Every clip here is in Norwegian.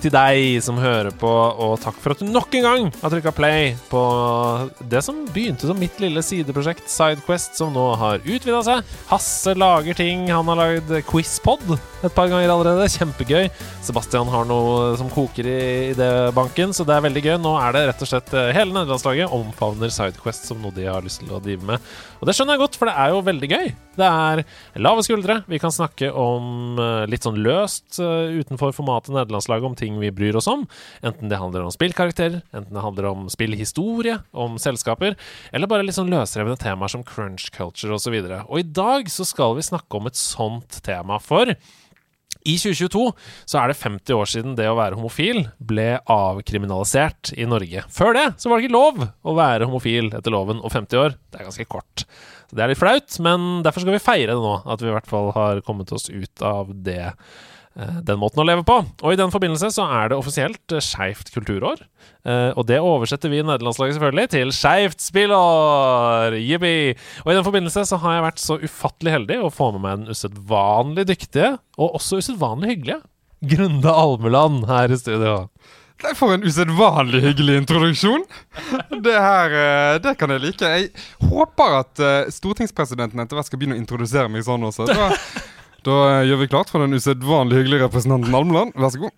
Til deg som hører på, og takk for at du nok en gang har trykka play på det som begynte som mitt lille sideprosjekt, Sidequest, som nå har utvida seg. Hasse lager ting. Han har lagd Quizpod et par ganger allerede. Kjempegøy. Sebastian har noe som koker i idébanken, så det er veldig gøy. Nå er det rett og slett eh, hele nederlandslaget omfavner Sidequest som noe de har lyst til å drive med. Og det skjønner jeg godt, for det er jo veldig gøy. Det er lave skuldre. Vi kan snakke om eh, litt sånn løst eh, utenfor formatet nederlandslaget om ting vi bryr oss om. Enten det handler om spillkarakterer, enten det handler om spillhistorie, om selskaper, eller bare litt sånn løsrevne temaer som crunch culture osv. Og, så og i dag så skal vi snakke om et sånt tema, for i 2022 så er det 50 år siden det å være homofil ble avkriminalisert i Norge. Før det så var det ikke lov å være homofil etter loven, og 50 år, det er ganske kort. Så det er litt flaut, men derfor skal vi feire det nå, at vi i hvert fall har kommet oss ut av det den måten å leve på. Og i den forbindelse så er det offisielt eh, Skeivt kulturår. Eh, og det oversetter vi i nederlandslaget selvfølgelig til Skeivt spillår! Jippi! Og i den forbindelse så har jeg vært så ufattelig heldig å få med meg den usedvanlig dyktige, og også usedvanlig hyggelige, Grunde Almeland her i studio. Nei, For en usedvanlig hyggelig introduksjon! Det her, det kan jeg like. Jeg håper at stortingspresidenten etter hvert skal begynne å introdusere meg sånn også. Da da gjør vi klart for den usedvanlig hyggelige representanten Almland. Vær så god.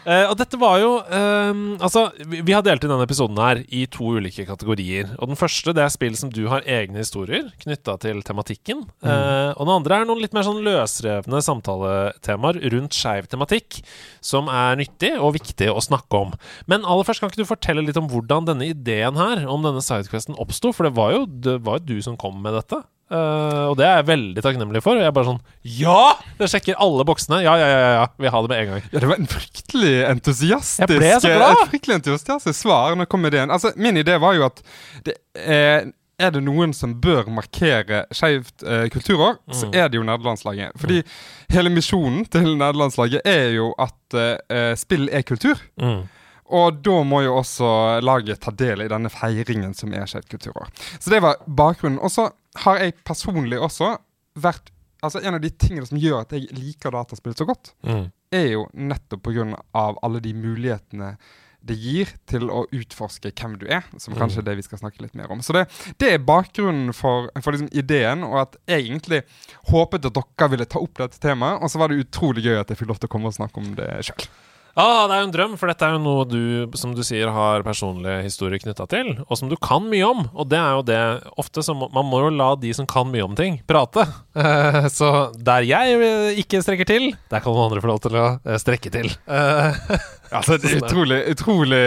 Uh, og dette var jo uh, Altså, vi, vi, har delt inn denne episoden her i to ulike kategorier. Og Den første det er spill som du har egne historier knytta til tematikken. Mm. Uh, og den andre er noen litt mer sånn løsrevne samtaletemaer rundt skeiv tematikk, som er nyttig og viktig å snakke om. Men aller først, kan ikke du fortelle litt om hvordan denne ideen her, om denne sidequesten, oppsto? For det var jo, det var du som kom med dette. Uh, og det er jeg veldig takknemlig for. Jeg er bare sånn Ja! Det sjekker alle boksene. Ja, ja, ja, ja. Vil ha det med en gang. Ja, Det var en fryktelig entusiastisk Jeg ble så glad Et fryktelig entusiastisk svar når kom ideen. Altså, Min idé var jo at det er, er det noen som bør markere skeivt uh, kulturår, mm. så er det jo nederlandslaget. Fordi mm. hele misjonen til nederlandslaget er jo at uh, spill er kultur. Mm. Og da må jo også laget ta del i denne feiringen som er Skeivt kulturår. Så det var bakgrunnen. Og så har jeg personlig også vært Altså En av de tingene som gjør at jeg liker dataspill så godt, mm. er jo nettopp pga. alle de mulighetene det gir til å utforske hvem du er, som kanskje er mm. det vi skal snakke litt mer om. Så det, det er bakgrunnen for, for liksom ideen, og at jeg egentlig håpet at dere ville ta opp dette temaet. Og så var det utrolig gøy at jeg fikk lov til å komme og snakke om det sjøl. Ah, det er jo en drøm, for dette er jo noe du, som du sier, har personlig historie knytta til, og som du kan mye om. Og det er jo det Ofte så man må jo la de som kan mye om ting, prate. Uh, så der jeg ikke strekker til, der kan noen andre få lov til å uh, strekke til. Uh, Altså, det er utrolig, utrolig,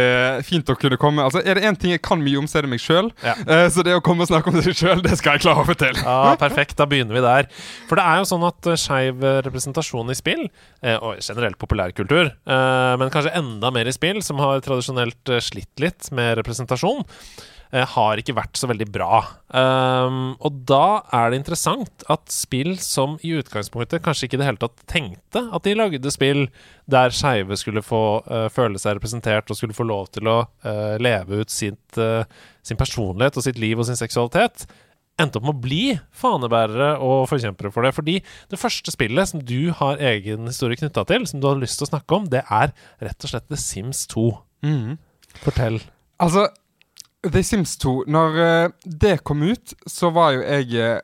fint å kunne komme. Altså, Er det én ting jeg kan mye om, så er det meg sjøl. Ja. Uh, så det å komme og snakke om det sjøl, det skal jeg klare å få til. Ja, perfekt. Da begynner vi der. For det er jo sånn at uh, skeiv representasjon i spill, uh, og generelt populærkultur, men kanskje enda mer i spill, som har tradisjonelt slitt litt med representasjon, Eh, har ikke vært så veldig bra. Um, og da er det interessant at spill som i utgangspunktet kanskje ikke i det hele tatt tenkte at de lagde spill der skeive skulle få uh, føle seg representert og skulle få lov til å uh, leve ut sitt, uh, sin personlighet og sitt liv og sin seksualitet, endte opp med å bli fanebærere og forkjempere for det. Fordi det første spillet som du har egen historie knytta til, som du har lyst til å snakke om, det er rett og slett The Sims 2. Mm. Fortell. Altså, The Sims 2, når uh, det kom ut, så var jo jeg uh,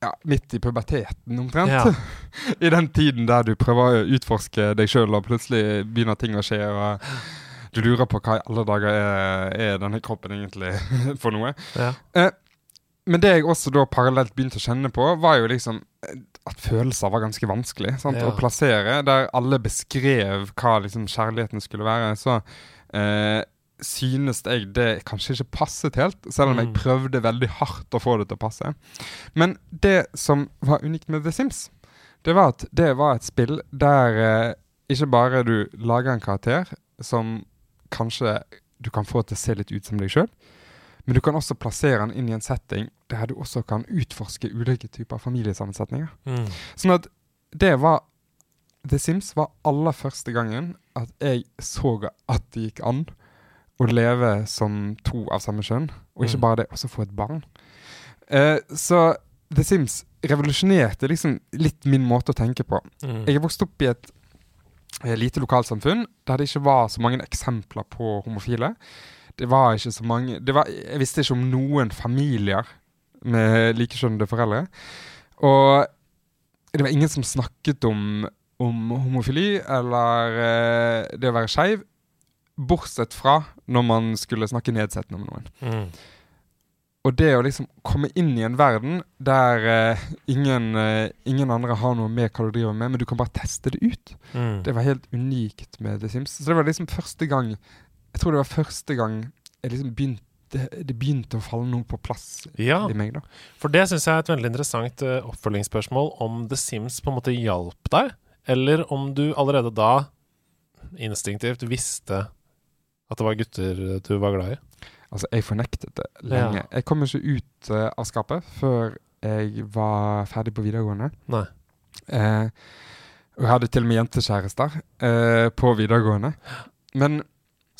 ja, midt i puberteten, omtrent. Ja. I den tiden der du prøver å utforske deg sjøl, og plutselig begynner ting å skje. og Du lurer på hva i alle dager er, er denne kroppen egentlig for noe. Ja. Uh, men det jeg også da parallelt begynte å kjenne på, var jo liksom at følelser var ganske vanskelig sant, å plassere. Der alle beskrev hva liksom kjærligheten skulle være. Så synes jeg det kanskje ikke passet helt, selv om jeg mm. prøvde veldig hardt å få det til å passe. Men det som var unikt med The Sims, det var at det var et spill der eh, ikke bare du lager en karakter som kanskje du kan få til å se litt ut som deg sjøl, men du kan også plassere den inn i en setting der du også kan utforske ulike typer familiesammensetninger. Mm. Sånn at det var The Sims var aller første gangen at jeg så at det gikk an å leve som to av samme kjønn, og ikke Mm. bare det, også få et barn. Uh, så The Sims revolusjonerte liksom litt min måte å tenke på. Mm. Jeg er vokst opp i et eh, lite lokalsamfunn der det ikke var så mange eksempler på homofile. Det var ikke så mange det var, Jeg visste ikke om noen familier med likekjønnede foreldre. Og det var ingen som snakket om, om homofili eller uh, det å være skeiv, bortsett fra når man skulle snakke nedsettende om noen. Mm. Og det å liksom komme inn i en verden der uh, ingen, uh, ingen andre har noe med hva du driver med, men du kan bare teste det ut. Mm. Det var helt unikt med The Sims. Så det var liksom første gang Jeg tror det var første gang jeg liksom begynte, det begynte å falle noe på plass Ja, i meg. da for det syns jeg er et veldig interessant uh, oppfølgingsspørsmål. Om The Sims på en måte hjalp deg, eller om du allerede da instinktivt visste at det var gutter du var glad i. Altså, jeg fornektet det lenge. Ja. Jeg kom ikke ut uh, av skapet før jeg var ferdig på videregående. Nei. Uh, og jeg hadde til og med jentekjærester uh, på videregående. Men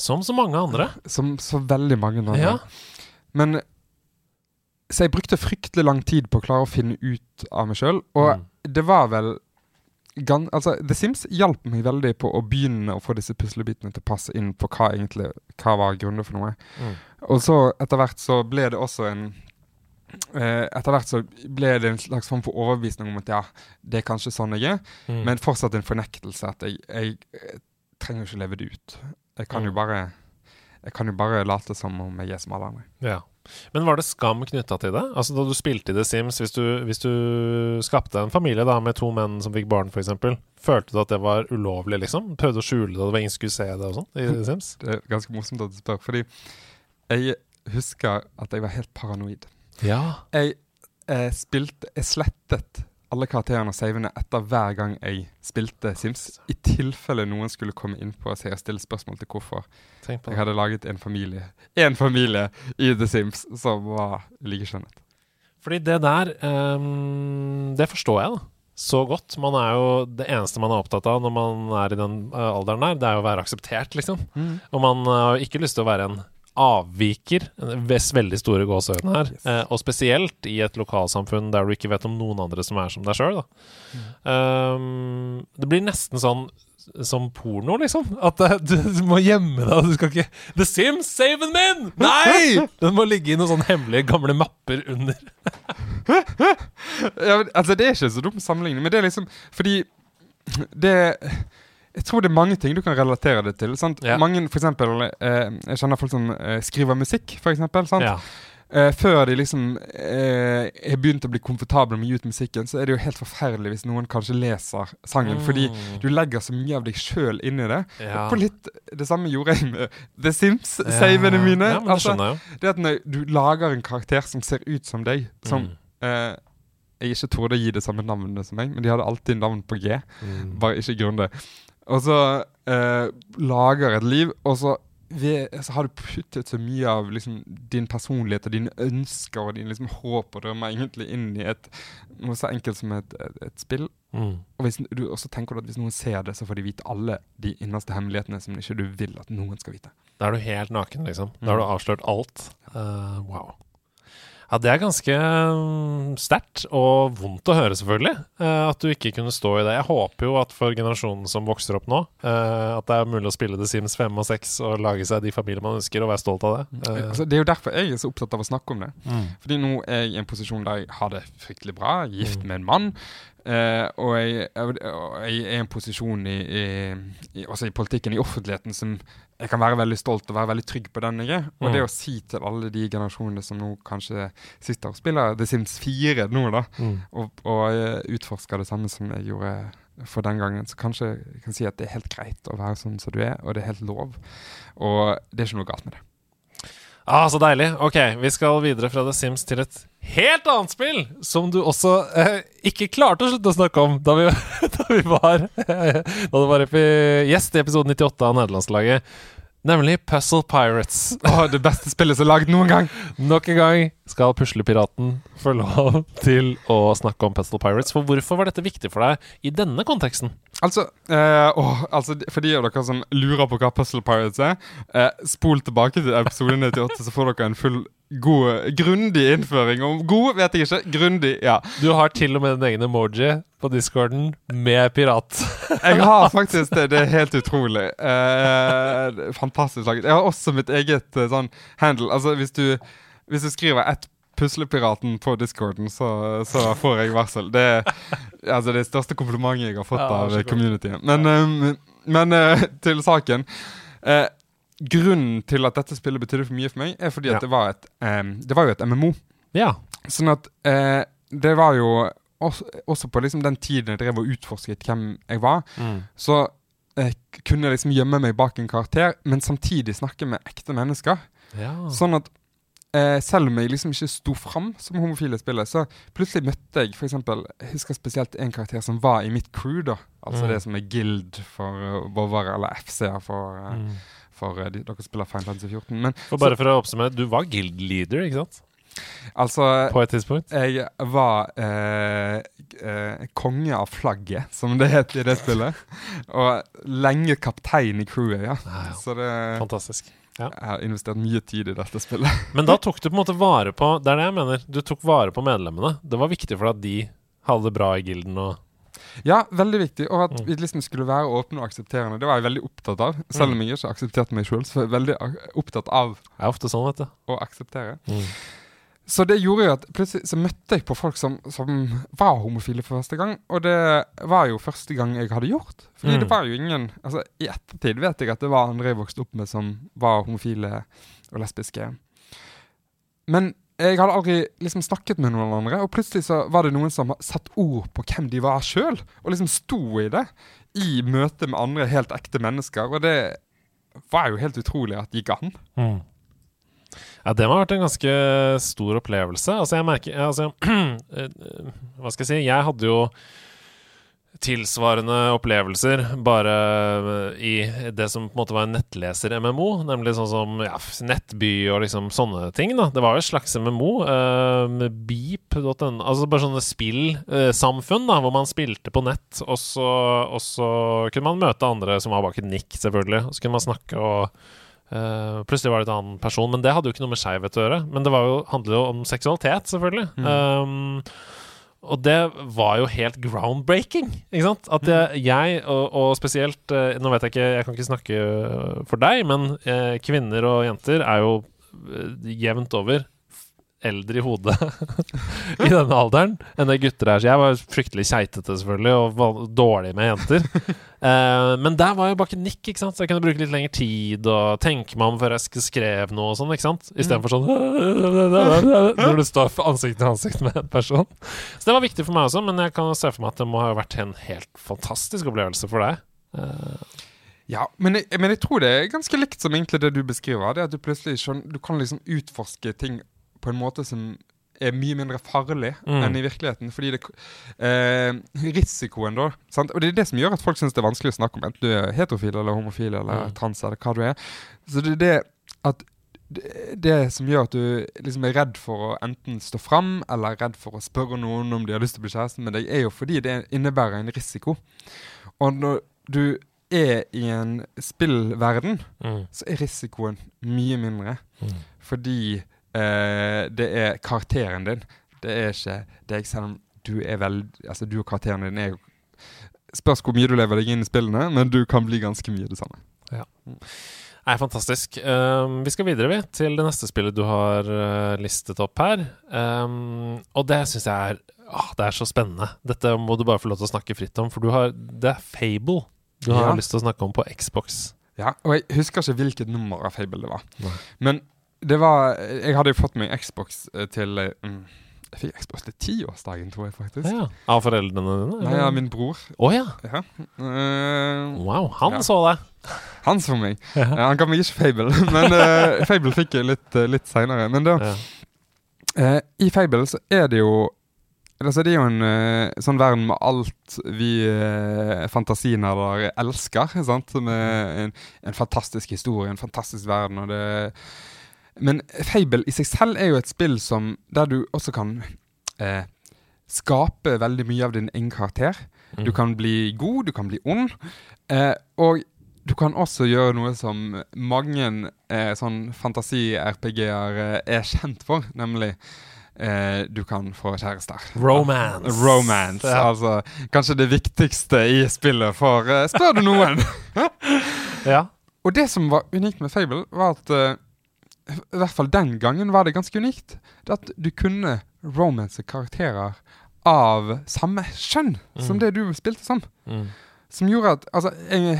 Som så mange andre. som så veldig mange andre. Ja. Men Så jeg brukte fryktelig lang tid på å klare å finne ut av meg sjøl. Og Mm. det var vel gan, Altså, The Sims hjalp meg veldig på å begynne å få disse puslebitene til å passe inn på hva egentlig Hva var grunnen for noe. Mm. Og så etter hvert så ble det også en eh, Etter hvert så ble det en slags form for overbevisning om at ja, det er kanskje sånn jeg er, Mm. men fortsatt en fornektelse at jeg, jeg, jeg, trenger ikke leve det ut. Jeg kan jo Mm. bare Jeg kan jo bare late som om jeg er som alle andre. Ja. Men var det skam knytta til det? Altså Da du spilte i The Sims, hvis du, hvis du skapte en familie da med to menn som fikk barn, f.eks., følte du at det var ulovlig, liksom? Prøvde å skjule det, og det var ingen skulle se det og sånn i The Sims? Det er ganske morsomt at du spør, fordi jeg husker at jeg var helt paranoid. Ja. Jeg jeg spilte Jeg slettet alle karakterene og savene etter hver gang jeg spilte Sims, i tilfelle noen skulle komme inn på seg og stille spørsmål til hvorfor jeg hadde laget en familie En familie i The Sims som var likekjønnet. Fordi det der um, Det forstår jeg, da. Så godt. Man er jo Det eneste man er opptatt av når man er i den eh, alderen der, det er jo å være akseptert, liksom. Og man har jo ikke lyst til å være en avviker, veldig store gåseøyne her. Yes. Eh, og spesielt i et lokalsamfunn der du ikke vet om noen andre som er som deg sjøl. Um, det blir nesten sånn som porno, liksom. At du, du må gjemme deg. Du skal ikke The Sims, save en min! Nei! Den må ligge i noen sånne hemmelige gamle mapper under. Ja, men, altså, det er ikke så dum sammenligning, men det er liksom fordi det Jeg tror det er mange ting du kan relatere det til. Sant? Ja. Mange, for eksempel, eh, Jeg kjenner folk som eh, skriver musikk, for eksempel. Sant? Ja. Eh, før de liksom eh, har begynt å bli komfortable med å gi ut musikken, så er det jo helt forferdelig hvis noen kanskje leser sangen, fordi Mm. du legger så mye av deg sjøl inn i det. ja. På litt Det samme gjorde jeg med The Sims-savene mine. Ja, men det Altså, skjønner jeg jo. det at når du lager en karakter som ser ut som deg, som Mm. eh, jeg ikke torde å gi det samme navnet som meg, men de hadde alltid navn på G. Mm. Bare ikke grunn det. Og så eh, lager et liv, og så, ved, så har du puttet så mye av liksom, din personlighet og dine ønsker og dine liksom, håp og drømmer egentlig inn i et, noe så enkelt som et, et, et spill. Mm. Og hvis du også tenker du at hvis noen ser det, så får de vite alle de innerste hemmelighetene som ikke du vil at noen skal vite. Da er du helt naken, liksom. Da Mm. har du avslørt alt. Uh, wow. Ja, det er ganske mm, sterkt og vondt å høre, selvfølgelig. eh, at du ikke kunne stå i det. Jeg håper jo at for generasjonen som vokser opp nå, eh, at det er mulig å spille The Sims 5 og 6 og lage seg de familier man ønsker, og være stolt av det. Altså, det er jo derfor jeg er så opptatt av å snakke om det. mm. Fordi nå er jeg i en posisjon der jeg har det fryktelig bra, gift Mm. med en mann. Eh, og, jeg, og jeg er i en posisjon i, i, i, også i politikken, i offentligheten, som jeg kan være veldig stolt og være veldig trygg på den jeg er. Og Mm. det å si til alle de generasjonene som nå kanskje sitter og spiller The Sims 4 nå, da, Mm. og, og eh, utforsker det samme som jeg gjorde for den gangen, så kanskje jeg kan si at det er helt greit å være sånn som du er, og det er helt lov. Og det er ikke noe galt med det. Ah, så deilig. Ok, vi skal videre fra The Sims til et helt annet spill som du også eh, ikke klarte å slutte å snakke om da vi, da vi var Da du var epi- gjest i episode 98 av Nederlandslaget. Nemlig Puzzle Pirates. Oh, det beste spillet som er lagd noen gang! Nok en gang skal puslepiraten få lov til å snakke om Puzzle Pirates. For hvorfor var dette viktig for deg i denne konteksten? Altså, eh, åh, altså, for de av dere som lurer på hva Puzzle Pirates er, eh, spol tilbake til episode 98, så får dere en full, god, grundig innføring. Om god vet jeg ikke. Grundig, ja. Du har til og med din egen emoji på discorden med pirat. Jeg har faktisk det. Det er helt utrolig. Eh, fantastisk laget. Jeg har også mitt eget eh, sånn handle. Altså, hvis du, hvis du skriver ett Puslepiraten på discorden, så, så får jeg varsel. Det er altså, det største komplimentet jeg har fått Ja, av communityen. Men, um, men uh, til saken. Eh, grunnen til at dette spillet betydde for mye for meg, er fordi Ja. at det var, et, um, det var jo et MMO. Ja. Sånn at uh, det var jo også, også på liksom den tiden jeg drev og utforsket hvem jeg var, Mm. så eh, kunne jeg liksom gjemme meg bak en karakter, men samtidig snakke med ekte mennesker. ja. Sånn at uh, selv om jeg liksom ikke sto fram som homofil i spillet, så plutselig møtte jeg eksempel, Jeg husker spesielt en karakter som var i mitt crew, da. Altså Mm. det som er Guild for uh, eller FC for, uh, Mm. For eh, de, dere spiller Final Fantasy 14. Men For bare for å oppsummere, du var guild leader, ikke sant? altså På et tidspunkt? Jeg var eh, eh, konge av flagget, som det het i det spillet. Og lenge kaptein i crewet, ja. Nei, ja. Så det, Fantastisk. jeg har investert mye tid i dette spillet. Men da tok du på en måte vare på Det er det jeg mener. Du tok vare på medlemmene. Det var viktig for deg at de hadde det bra i gilden og Ja, veldig viktig. Og at Mm. vi liksom skulle være åpne og aksepterende. Det var jeg veldig opptatt av. Selv om jeg ikke aksepterte meg sjøl, så var jeg veldig opptatt av Det er ofte sånn, vet du. å akseptere. Så det gjorde jo at plutselig så møtte jeg på folk som, som var homofile for første gang. Og det var jo første gang jeg hadde gjort. Fordi Mm. det var jo ingen Altså I ettertid vet jeg at det var andre jeg vokste opp med som var homofile og lesbiske. Men jeg hadde aldri liksom snakket med noen andre, og plutselig så var det noen som satte ord på hvem de var sjøl, og liksom sto i det. I møte med andre helt ekte mennesker. Og det var jo helt utrolig at det gikk an. Mm. Ja, det må ha vært en ganske stor opplevelse. Altså, jeg merker altså, eh, Hva skal jeg si? Jeg hadde jo tilsvarende opplevelser bare eh, i det som på en måte var en nettleser-MMO, nemlig sånn som ja, Nettby og liksom sånne ting. da Det var jo et slags MMO. Uh, Beep.no Altså bare sånne spillsamfunn da hvor man spilte på nett, og så, og så kunne man møte andre som var bak et nikk, selvfølgelig. Og så kunne man snakke og uh, plutselig var det en annen person, men det hadde jo ikke noe med skeivhet å gjøre. Men det var jo, handlet jo om seksualitet, selvfølgelig. Um, og det var jo helt groundbreaking, ikke sant? At jeg, jeg og, og spesielt eh, Nå vet jeg ikke, jeg kan ikke snakke eh, for deg, men eh, kvinner og jenter er jo eh, jevnt over eldre i hodet i denne alderen enn det gutter er. Så jeg var fryktelig keitete, selvfølgelig, og var dårlig med jenter. Uh, men der var jo bare ikke sant? så jeg kunne bruke litt lengre tid og tenke meg om før jeg sk- skrev noe og sånn, ikke sant? Istedenfor sånn Når du står ansikt til ansikt med en person. Så det var viktig for meg også, men jeg kan se for meg at det må ha vært en helt fantastisk opplevelse for deg. Uh, Ja, men jeg, men jeg tror det er ganske likt som egentlig det du beskriver. Det at du plutselig skjønner, du kan liksom utforske ting på en måte som er mye mindre farlig Mm. enn i virkeligheten. Fordi det eh, Risikoen, da. Sant? Og det er det som gjør at folk syns det er vanskelig å snakke om, enten du er heterofil eller homofil eller Mm. trans eller hva du er. Så det er det at det, det som gjør at du liksom er redd for å enten stå fram eller redd for å spørre noen om de har lyst til å bli kjæreste med deg, er jo fordi det innebærer en risiko. Og når du er i en spillverden, mm, så er risikoen mye mindre. mm. Fordi eh, det er karakteren din. Det er ikke deg, selv om du er veldig Altså, du og karakteren din er jo Spørs hvor mye du lever deg inn i spillene, men du kan bli ganske mye det samme. Nei, fantastisk. Um, vi skal videre vi, til det neste spillet du har uh, listet opp her. Um, og det syns jeg er åh, Det er så spennende. Dette må du bare få lov til å snakke fritt om, for du har, det er Fable du har Ja. lyst til å snakke om på Xbox. Ja, og jeg husker ikke hvilket nummer av Fable det var. Nei. Men det var Jeg hadde jo fått meg Xbox eh, til eh, mm, Jeg fikk Xbox til tiårsdagen, tror jeg faktisk. Ja. Av foreldrene dine? Nei, av min bror. Å ja. Ja. Uh, Wow, han Ja. så deg. han så meg. Ja. Han ga meg ikke Fable, men uh, Fable fikk jeg litt, uh, litt seinere. Men da Ja. Eh, I Fable så er det jo Altså Det er jo en uh, sånn verden med alt vi uh, fantasinerder elsker. Sant? Med en, en, fantastisk historie, en fantastisk verden. Og det Men Fable i seg selv er jo et spill som der du også kan eh, skape veldig mye av din egen karakter. Mm. Du kan bli god, du kan bli ond. Eh, og du kan også gjøre noe som mange eh, sånn fantasi-RPG-er eh, er kjent for, nemlig eh, du kan få kjærester. Romance. Romance, ja. Altså kanskje det viktigste i spillet for eh, Spør du noen! ja. Og det som var unikt med Fable, var at eh, I hvert fall den gangen var det ganske unikt. Det at du kunne romanse karakterer av samme kjønn mm. som det du spilte som. Mm. Som gjorde at altså,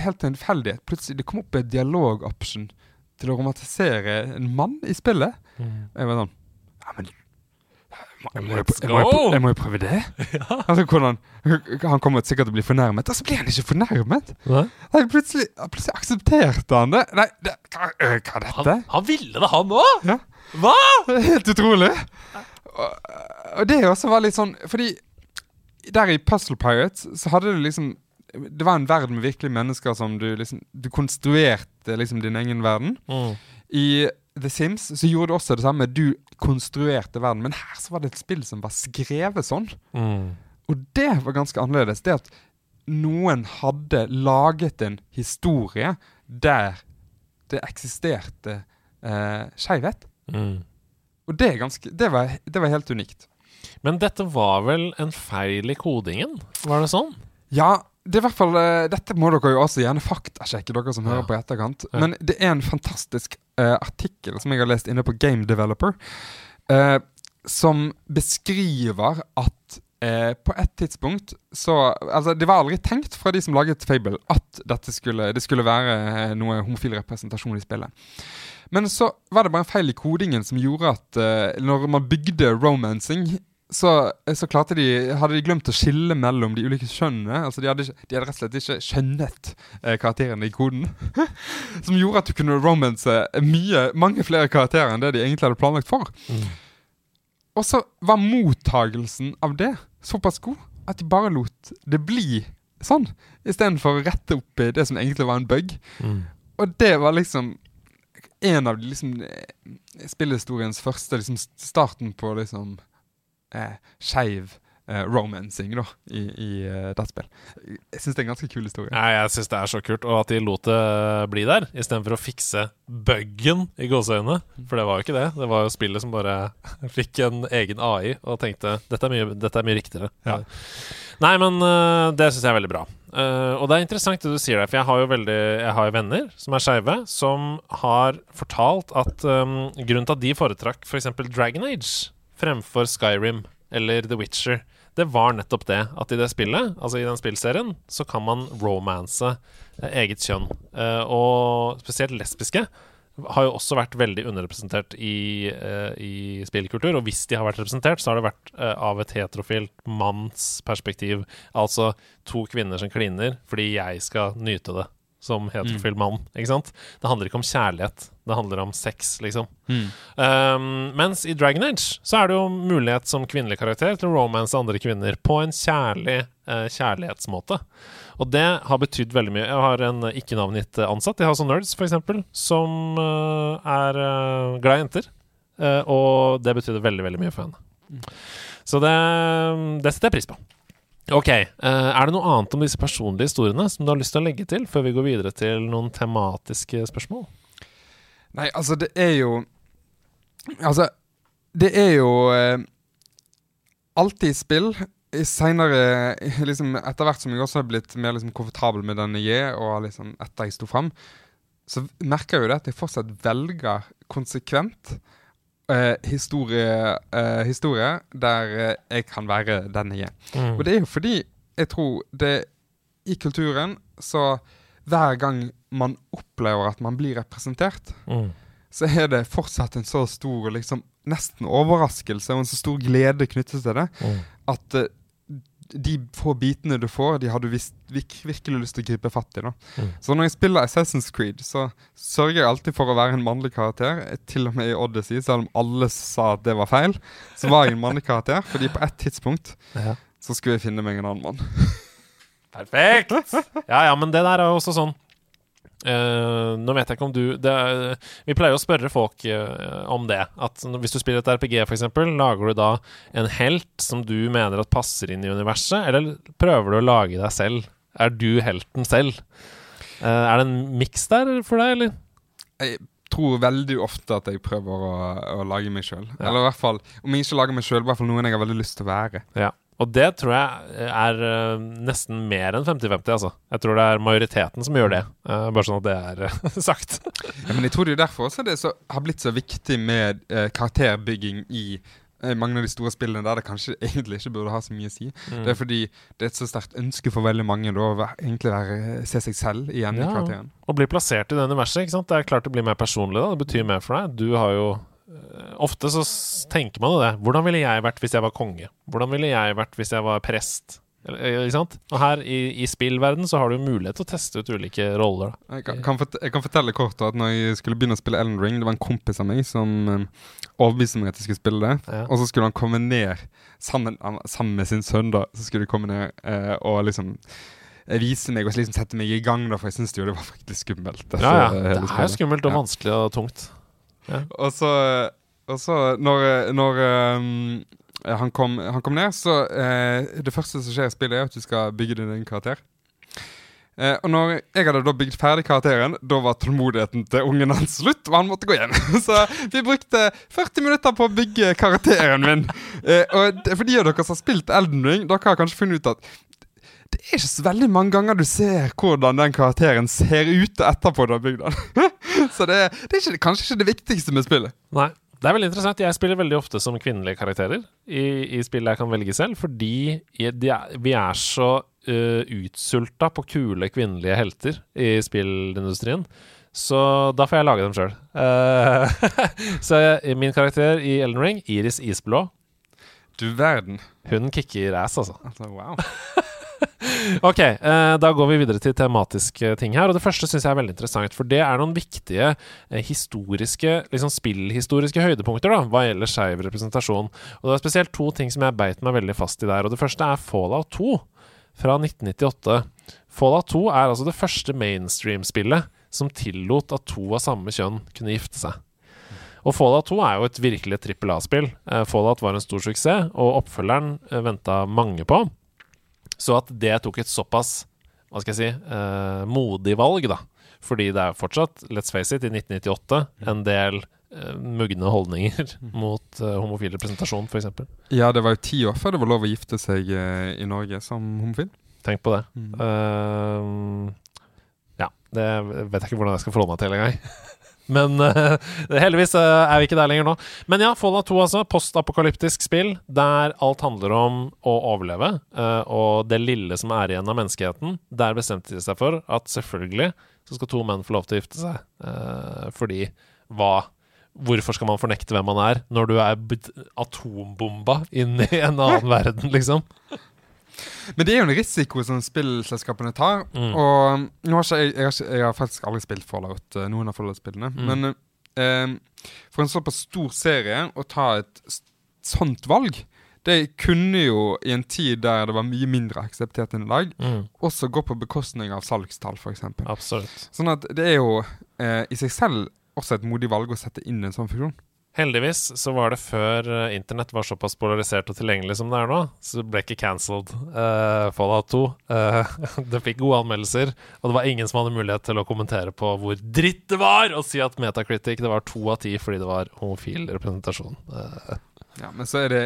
helt tilfeldighet plutselig det kom opp en dialogoption til å romantisere en mann i spillet. Mm. Jeg var sånn jeg må, jo, jeg må jo prøve det. Ja. Altså, hvordan, han kommer sikkert til å bli fornærmet, og så blir han ikke fornærmet. Nei? plutselig, plutselig aksepterte han det. Nei, det, hva, hva, er dette? Han, han ville det, han òg! Ja. Hva?! Helt utrolig. Og, og det også var litt sånn Fordi der i Puzzle Pirates så hadde du liksom Det var en verden med virkelige mennesker som du liksom Du konstruerte liksom din egen verden. Mm. I The Sims så gjorde du også det samme. Du konstruerte verden. Men her så var det et spill som var skrevet sånn. Mm. Og det var ganske annerledes. Det at noen hadde laget en historie der det eksisterte eh, skeivhet. Mm. Og det, ganske, det, var, det var helt unikt. Men dette var vel en feil i kodingen? Var det sånn? Ja, det er i hvert fall, uh, Dette må dere jo også gjerne faktasjekke, dere som ja. hører på etterkant. Ja. Men det er en fantastisk uh, artikkel som jeg har lest inne på Game Developer, uh, som beskriver at på et tidspunkt så Altså, det var aldri tenkt fra de som laget Fable, at dette skulle, det skulle være noe homofil representasjon i spillet. Men så var det bare en feil i kodingen som gjorde at når man bygde romancing så, så, klarte de hadde de glemt å skille mellom de ulike kjønnene. Altså De hadde, ikke, de hadde rett og slett ikke skjønnet eh, karakterene i koden. som gjorde at du kunne romance mye, mange flere karakterer enn det de egentlig hadde planlagt for. Mm. Og så var mottagelsen av det såpass god at de bare lot det bli sånn, istedenfor å rette opp i det som egentlig var en bug. Mm. Og det var liksom en av liksom eh, spillhistoriens første liksom starten på liksom eh, skeiv eh, romancing da, i, i uh, dataspill. Jeg syns det er en ganske kul historie. Nei, jeg syns det er så kult, og at de lot det bli der, istedenfor å fikse buggen i gåseøynene. For det var jo ikke det. Det var jo spillet som bare fikk en egen AI og tenkte dette er mye, dette er mye riktigere. Ja. Nei, men uh, det syns jeg er veldig bra. Uh, og det er interessant det du sier der, for jeg har jo veldig Jeg har jo venner som er skeive, som har fortalt at um, grunnen til at de foretrakk f.eks. For Dragon Age fremfor Skyrim eller The Witcher, det var nettopp det at i det spillet, altså i den spillserien, så kan man romance eh, eget kjønn. Eh, og spesielt lesbiske har jo også vært veldig underrepresentert i, uh, i spillkultur. Og hvis de har vært representert, så har det vært av et heterofilt mannsperspektiv. Altså to kvinner som kliner fordi jeg skal nyte det som heterofil mm. mann. Ikke sant? Det handler ikke om kjærlighet. Det handler om sex, liksom. Mm. Um, mens i Dragon Age så er det jo mulighet som kvinnelig karakter til å romance andre kvinner på en kjærlig uh, kjærlighetsmåte. Og det har betydd veldig mye. Jeg har en ikke-navngitt ansatt i House of Nerds, f.eks., som uh, er uh, glad i jenter. og det betydde veldig, veldig mye for henne. Mm. Så det, det setter jeg pris på. Ok. Uh, er det noe annet om disse personlige historiene som du har lyst til å legge til, før vi går videre til noen tematiske spørsmål? Nei, altså, det er jo Altså, det er jo eh, alltid spill. Seinere, liksom, etter hvert som jeg også har blitt mer liksom, komfortabel med denne J, og liksom, etter jeg sto fram, så merker jeg jo det at jeg fortsatt velger konsekvent uh, historie, uh, historie, der uh, jeg kan være den jeg er. Mm. Og det er jo fordi jeg tror det i kulturen så hver gang man opplever at man blir representert, mm. så er det fortsatt en så stor liksom, nesten overraskelse og en så stor glede knyttet til det, mm. at de få bitene du får, de har du visst, virk, virkelig lyst til å gripe fatt i. da. Mm. Så når jeg spiller Assassin's Creed, så sørger jeg alltid for å være en mannlig karakter. Til og med i Odyssey, selv om alle sa at det var feil, så var jeg en mannlig karakter. Fordi på et tidspunkt Ja. så skulle jeg finne meg en annen mann. Perfekt! Ja, ja, men det der er jo også sånn Eh, nå vet jeg ikke om du er, Vi pleier å spørre folk uh, om det. At Hvis du spiller et RPG, f.eks., lager du da en helt som du mener at passer inn i universet, eller prøver du å lage deg selv? Er du helten selv? Uh, er det en miks der for deg, eller? Jeg tror veldig ofte at jeg prøver å, å lage meg sjøl. Ja. Eller i hvert fall, om jeg ikke lager meg sjøl, i hvert fall noen jeg har veldig lyst til å være. Ja. Og det tror jeg er eh, nesten mer enn 50-50, altså. Jeg tror det er majoriteten som gjør det. Eh, bare sånn at det er eh, sagt. Ja, men jeg tror det er derfor også det så, har blitt så viktig med eh, karakterbygging i eh, mange av de store spillene der det kanskje egentlig ikke burde ha så mye å si. Mm. Det er fordi det er et så sterkt ønske for veldig mange da, å være, egentlig være, se seg selv igjen i karakteren. Å bli plassert i det universet, ikke sant? det er klart det blir mer personlig. da Det betyr mer for deg. Du har jo eh, Ofte så tenker man jo det. Hvordan ville jeg vært hvis jeg var konge? Hvordan ville jeg vært hvis jeg var prest? Eller, eh, ikke sant? Og her i, i spillverden så har du mulighet til å teste ut ulike roller. Jeg kan, kan, fort, jeg kan fortelle kort da, at når jeg skulle begynne å spille Ellen Ring, det var en kompis av meg som um, overbeviste meg at jeg skulle spille det. Ja. Og så skulle han komme ned sammen, sammen med sin sønn, da. Så skulle de komme ned eh, og liksom eh, vise meg og liksom sette meg i gang, da, for jeg syntes jo det var fryktelig skummelt. dette, Ja, ja. Det er jo skummelt og vanskelig og tungt. Og så, og så når, når um, han, kom, han kom ned, så uh, Det første som skjer i spillet, er at du skal bygge din egen karakter. Uh, og når jeg hadde da bygd ferdig karakteren, da var tålmodigheten til ungen hans slutt, og han måtte gå hjem. så vi brukte 40 minutter på å bygge karakteren min. Uh, og det, for de av dere som har spilt Elden Ring, dere har kanskje funnet ut at det er ikke så veldig mange ganger du ser hvordan den karakteren ser ut etterpå du har bygd den. så det, det er ikke, kanskje ikke det viktigste med spillet. Nei. Det er veldig interessant. Jeg spiller veldig ofte som kvinnelige karakterer i, i spill jeg kan velge selv, fordi de er, vi er så uh, utsulta på kule kvinnelige helter i spillindustrien. Så da får jeg lage dem sjøl. så jeg, min karakter i Elden Ring, Iris Isblå, Du verden. hun kicker ass, altså. Altså, wow. Ok, eh, da går vi videre til tematiske ting her. Og det første syns jeg er veldig interessant, for det er noen viktige eh, historiske, liksom spillhistoriske høydepunkter da, hva gjelder skeiv representasjon. Og det er spesielt to ting som jeg beit meg veldig fast i der. Og det første er Fallout 2 fra 1998. Fallout 2 er altså det første mainstream-spillet som tillot at to av samme kjønn kunne gifte seg. Og Fallout 2 er jo et virkelig trippel A-spill. Eh, Fallout var en stor suksess, og oppfølgeren eh, venta mange på. Så at det tok et såpass hva skal jeg si, eh, modig valg, da. Fordi det er fortsatt, let's face it, i 1998 en del eh, mugne holdninger mot eh, homofil representasjon, f.eks. Ja, det var jo ti år før det var lov å gifte seg eh, i Norge som homofil. Tenk på det. Mm. Uh, ja, det vet jeg ikke hvordan jeg skal forholde meg til engang. Men uh, heldigvis uh, er vi ikke der lenger nå. Men ja, Fallout 2, altså. Postapokalyptisk spill der alt handler om å overleve. Uh, og det lille som er igjen av menneskeheten. Der bestemte de seg for at selvfølgelig så skal to menn få lov til å gifte seg. Fordi hva Hvorfor skal man fornekte hvem man er, når du er atombomba inn i en annen verden, liksom? Men det er jo en risiko som spillselskapene tar. Mm. Og har jeg, jeg, har ikke, jeg har faktisk aldri spilt Fallout, eh, noen av Fallout-spillene. Mm. Men eh, for en såpass stor serie å ta et sånt valg det kunne jo, i en tid der det var mye mindre akseptert enn i dag, Mm, også gå på bekostning av salgstall, f.eks. Sånn at det er jo eh, i seg selv også et modig valg å sette inn en sånn funksjon. Heldigvis så var det før eh, internett var såpass polarisert og tilgjengelig som det er nå, så det ble ikke cancelled uh, Fallout 2. Uh, det fikk gode anmeldelser, og det var ingen som hadde mulighet til å kommentere på hvor dritt det var, og si at Metacritic det var to av ti fordi det var homofil representasjon. Eh, Ja, Men så er det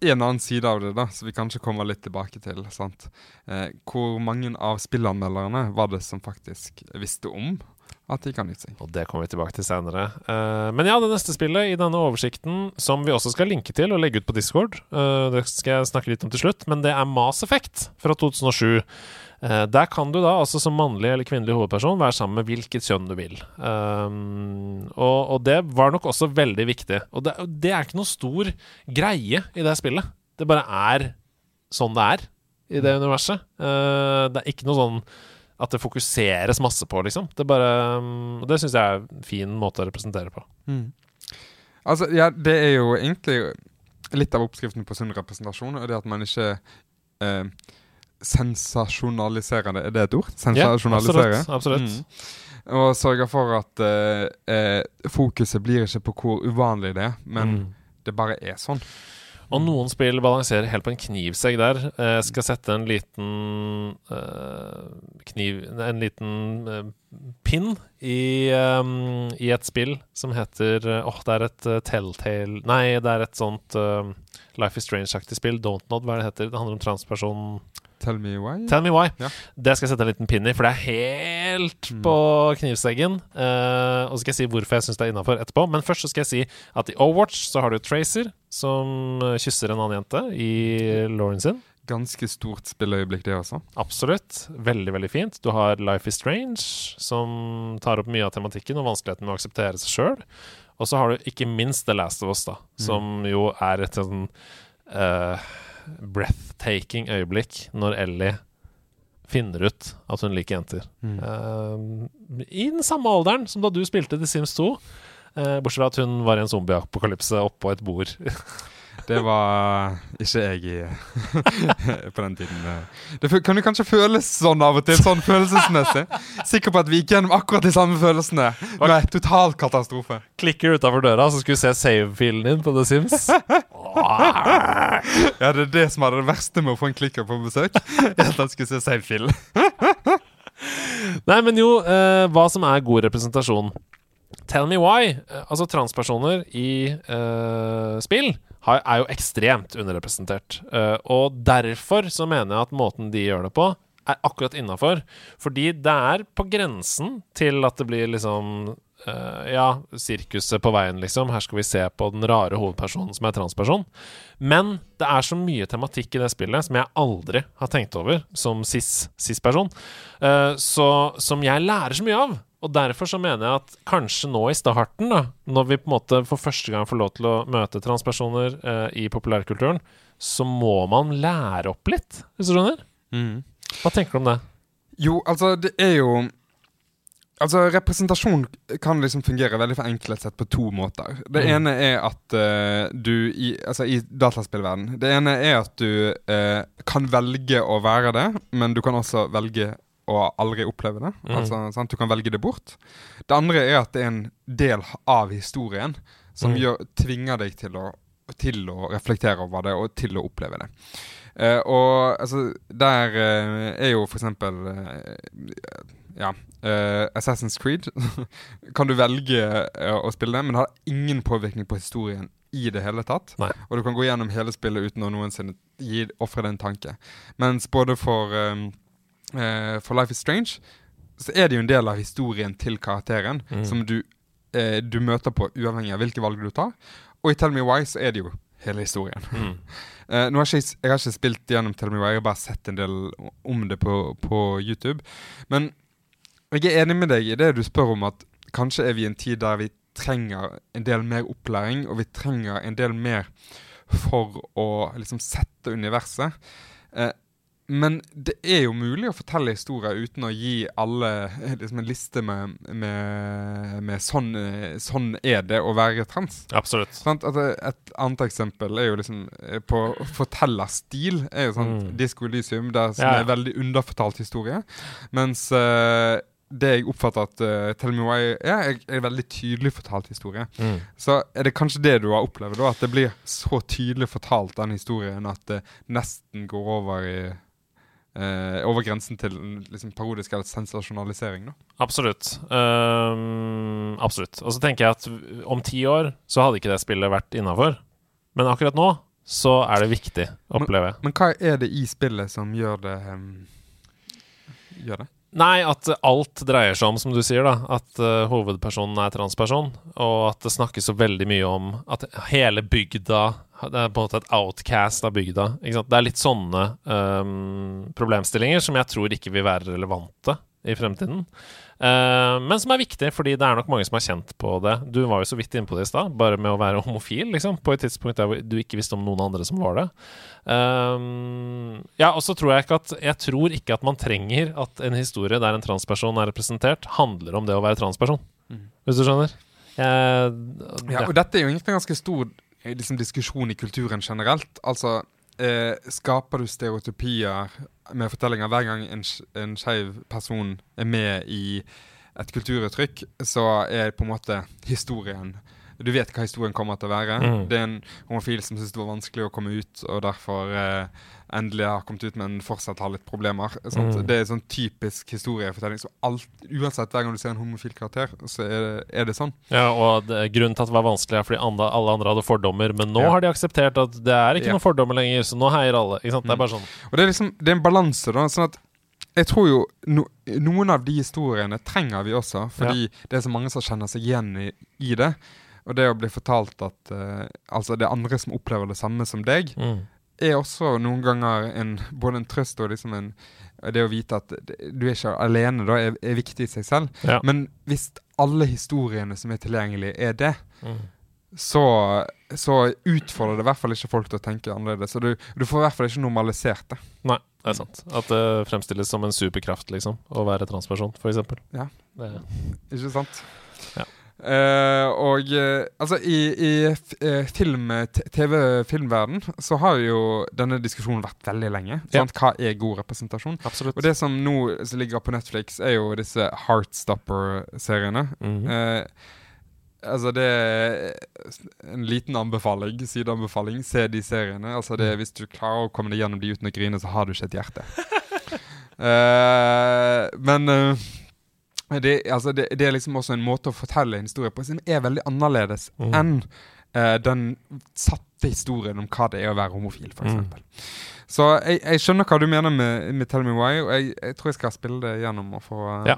en annen side av det, da, så vi kanskje kommer litt tilbake til. sant? Eh, hvor mange av spillanmelderne var det som faktisk visste om at de kan gifte seg? og det kommer vi tilbake til senere. Uh, men ja, det neste spillet i denne oversikten, som vi også skal linke til og legge ut på Discord, uh, det skal jeg snakke litt om til slutt, men det er Mass Effect fra 2007. Uh, der kan du da, altså som mannlig eller kvinnelig hovedperson, være sammen med hvilket kjønn du vil. Um, og, og det var nok også veldig viktig. Og det, det er ikke noe stor greie i det spillet. Det bare er sånn det er. i det universet. Eh, det er ikke noe sånn at det fokuseres masse på, liksom. Det, bare, mm, det syns jeg er en fin måte å representere på. Altså, ja, det er jo egentlig litt av oppskriften på sunn representasjon, og det at man ikke eh, sensasjonaliserer det. Er det et ord? Sensasjonalisere? absolutt. absolutt. Mm. Og sørger for at eh, eh, fokuset blir ikke på hvor uvanlig det er, men Mm. det bare er sånn. Og noen spill balanserer helt på en knivsegg der. Jeg skal sette en liten uh, kniv En liten uh, pinn i, um, i et spill som heter eh, Åh, det er et eh, Telltale Nei, det er et sånt eh, Life is Strange-aktig spill. Don't Nod, hva er det heter? Det handler om transperson Tell me why. Tell me why. Ja. Det skal jeg sette en liten pinn i, for det er helt Mm. på knivseggen. Uh, og så skal jeg si hvorfor jeg syns det er innafor etterpå. Men først så skal jeg si at i Overwatch så har du Tracer, som kysser en annen jente i Lauren sin. Ganske stort spilleøyeblikk, det også. Absolutt. Veldig, veldig fint. Du har Life is Strange, som tar opp mye av tematikken og vanskeligheten med å akseptere seg sjøl. Og så har du ikke minst The Last of Us, da, som jo er et sånn uh, breathtaking øyeblikk når Ellie finner ut at hun liker jenter. Eh, I den samme alderen som da du spilte The Sims 2. eh, bortsett fra at hun var i en zombieapokalypse oppå et bord. Det var ikke jeg i på den tiden. Det kan jo kanskje føles sånn av og til, sånn følelsesmessig. Sikker på at vi gikk gjennom akkurat de samme følelsene. Nei, total katastrofe. Klikker utafor døra, så skulle du se save-filen din på The Sims. Ja, det er det som er det verste med å få en klikker på besøk. At han skulle se Seinfeld. Nei, men jo, eh, hva som er god representasjon. Tell me why. Eh, altså, transpersoner i uh, spill har, er jo ekstremt underrepresentert. Uh, og derfor så mener jeg at måten de gjør det på, er akkurat innafor. Fordi det er på grensen til at det blir liksom uh, Ja, sirkuset på veien, liksom. Her skal vi se på den rare hovedpersonen som er transperson. Men det er så mye tematikk i det spillet som jeg aldri har tenkt over som cis- cis-person. Eh, så, som jeg lærer så mye av. Og derfor så mener jeg at kanskje nå i starten, da, når vi på en måte for første gang får lov til å møte transpersoner eh, i populærkulturen, så må man lære opp litt, hvis du skjønner? Hva tenker du om det? Jo, altså, det er jo Altså, Representasjon kan liksom fungere veldig forenklet sett på to måter. Det Mm. ene er at uh, du i, Altså, i dataspillverden Det ene er at du uh, kan velge å være det, men du kan også velge å aldri oppleve det. Mm. Altså, sant? Du kan velge det bort. Det andre er at det er en del av historien som Mm. gjør, tvinger deg til å, til å reflektere over det og til å oppleve det. Eh, og altså, der eh, er jo for eksempel eh, Ja. eh, Assassin's Creed kan du velge eh, å spille det, men det har ingen påvirkning på historien i det hele tatt. Nei. Og du kan gå gjennom hele spillet uten å noensinne gi ofre det en tanke. Mens både for, eh, for Life is Strange så er det jo en del av historien til karakteren Mm. som du, uh, du møter på uavhengig av hvilke valg du tar. Og i Tell Me Why så er det jo hele historien. Mm. Uh, nå har ikke, jeg- jeg har ikke spilt gjennom Tell Me Why, jeg har bare sett en del om det på, på YouTube. Men jeg er enig med deg i det du spør om at kanskje er vi i en tid der vi trenger en del mer opplæring, og vi trenger en del mer for å liksom sette universet. Eh, men det er jo mulig å fortelle historier uten å gi alle eh, liksom en liste med, med, med sånn, eh, sånn er det å være trans. Absolutt. Sånn, et annet eksempel er jo liksom på fortellerstil. er jo sånn Mm. Disko Elysium, der som Ja, er veldig underfortalt historie. Mens uh, det jeg oppfatter at uh, Tell Me Why er, er, er veldig tydelig fortalt historie. Mm. Så er det kanskje det du har opplevd, da? At det blir så tydelig fortalt, den historien, at det nesten går over i eh, over grensen til liksom, parodisk eller sensasjonalisering, da. Absolutt. Um, absolutt. Og så tenker jeg at om ti år så hadde ikke det spillet vært innafor. Men akkurat nå så er det viktig, opplever jeg. Men hva er det i spillet som gjør det um, Gjør det? Nei, at alt dreier seg om, som du sier, da, at uh, hovedpersonen er transperson, og at det snakkes så veldig mye om at hele bygda Det er på en måte et outcast av bygda. Det er litt sånne um, problemstillinger som jeg tror ikke vil være relevante i fremtiden. Uh, men som er viktig, fordi det er nok mange som har kjent på det. Du var jo så vidt inne på det i stad, bare med å være homofil, liksom, på et tidspunkt der du ikke visste om noen andre som var det. Um, ja, og så tror jeg ikke at Jeg tror ikke at man trenger at en historie der en transperson er representert, handler om det å være transperson. Mm. Hvis du skjønner? Uh, ja. ja, og dette er jo egentlig en ganske stor liksom, diskusjon i kulturen generelt. Altså eh, skaper du stereotypier med fortellinger hver gang en, en skeiv person er med i et kulturuttrykk, så er på en måte historien du vet hva historien kommer til å være. Mm. Det er en homofil som syns det var vanskelig å komme ut, og derfor eh, endelig har kommet ut, men fortsatt har litt problemer. Mm. Det er sånn typisk historiefortelling. Så alt, uansett hver gang du ser en homofil karakter, så er det, er det sånn. Ja, og det, Grunnen til at det var vanskelig, er fordi andre, alle andre hadde fordommer, men nå ja. har de akseptert at det er ikke ja. noen fordommer lenger, så nå heier alle. Ikke sant? Det er mm. bare sånn. Og det er liksom, det er en balanse, da. sånn at jeg tror jo no, noen av de historiene trenger vi også, fordi ja. det er så mange som kjenner seg igjen i, i det. Og det å bli fortalt at uh, altså det er andre som opplever det samme som deg, mm. Er også noen ganger en, både en trøst og liksom en Det å vite at du er ikke alene, da, er, er viktig i seg selv. Ja. Men hvis alle historiene som er tilgjengelige, er det, mm. så, så, utfordrer det i hvert fall ikke folk til å tenke annerledes. Så du, du får i hvert fall ikke normalisert det. Nei, det er sant. At det fremstilles som en superkraft, liksom, å være transperson, f.eks. Ja. Det. Ikke sant? Uh, og uh, altså i, i uh, film, TV-filmverden så har jo denne diskusjonen vært veldig lenge. Ja. Hva er god representasjon? Absolutt. Og det som nå som ligger på Netflix, er jo disse Heartstopper-seriene. Mm -hmm. altså det er en liten anbefaling, sideanbefaling. Se de seriene. Altså det, mm. Hvis du klarer å komme deg gjennom de uten å grine, så har du ikke et hjerte. men det, altså det, det, er liksom også en måte å fortelle en historie på som er veldig annerledes mm. enn uh, den satte historien om hva det er å være homofil, f.eks. Mm. Så jeg, jeg, skjønner hva du mener med, med, Tell Me Why, og jeg, jeg, tror jeg skal spille det gjennom og få uh, ja.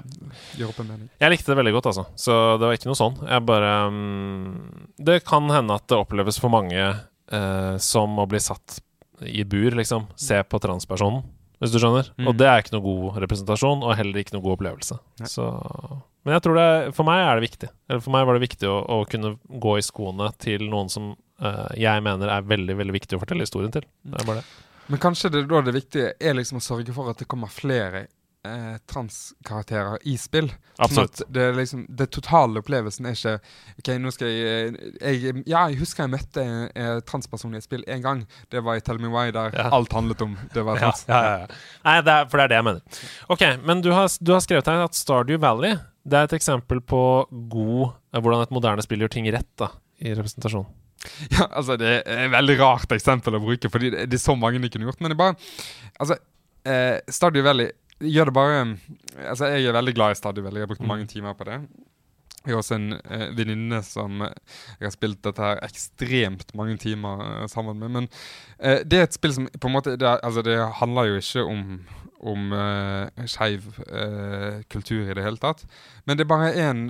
gjøre opp en mening. Jeg likte det veldig godt, altså. Så det var ikke noe sånn. Jeg bare um, Det kan hende at det oppleves for mange uh, som å bli satt i bur, liksom. Se på transpersonen hvis du skjønner. Mm. Og det er ikke noe god representasjon, og heller ikke noe god opplevelse. Så, men jeg tror det for meg er det viktig. Eller for meg var det viktig å, å kunne gå i skoene til noen som uh, jeg mener er veldig veldig viktig å fortelle historien til. Det er bare det. Men kanskje det da det viktige er liksom å sørge for at det kommer flere eh, transkarakterer i spill. Sånn Absolutt. Sånn det, liksom, det totale opplevelsen er ikke OK, nå skal jeg, jeg Ja, jeg husker jeg møtte en, en transperson i et spill én gang. Det var i Tell Me Why, der ja. alt handlet om det var trans. Ja, ja. Nei, det er, for det er det jeg mener. OK, men du har, du har skrevet her at Stardew Valley det er et eksempel på god hvordan et moderne spill gjør ting rett da, i representasjon. Ja, altså Det er et veldig rart eksempel å bruke, fordi det, det er så mange de kunne gjort. Men det er bare Altså, eh, Stardew Valley gjør det bare Altså, jeg er veldig glad i Stadio Jeg har brukt mange mm. timer på det. Jeg har også en eh, venninne som jeg har spilt dette her ekstremt mange timer eh, sammen med. Men eh, det er et spill som på en måte Det, altså, det handler jo ikke om, om eh, skeiv eh, kultur i det hele tatt. Men det er bare en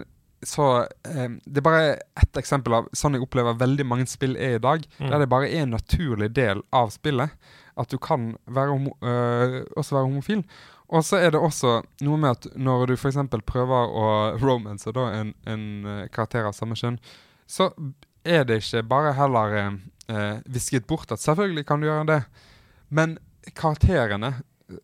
så eh, Det er bare ett eksempel av sånn jeg opplever veldig mange spill er i dag. Mm. Der det bare er en naturlig del av spillet. At du kan være homo, øh, også være homofil. Og så er det også noe med at når du f.eks. prøver å romance en, en uh, karakter av samme kjønn, så er det ikke bare heller eh, visket bort at selvfølgelig kan du gjøre det, men karakterene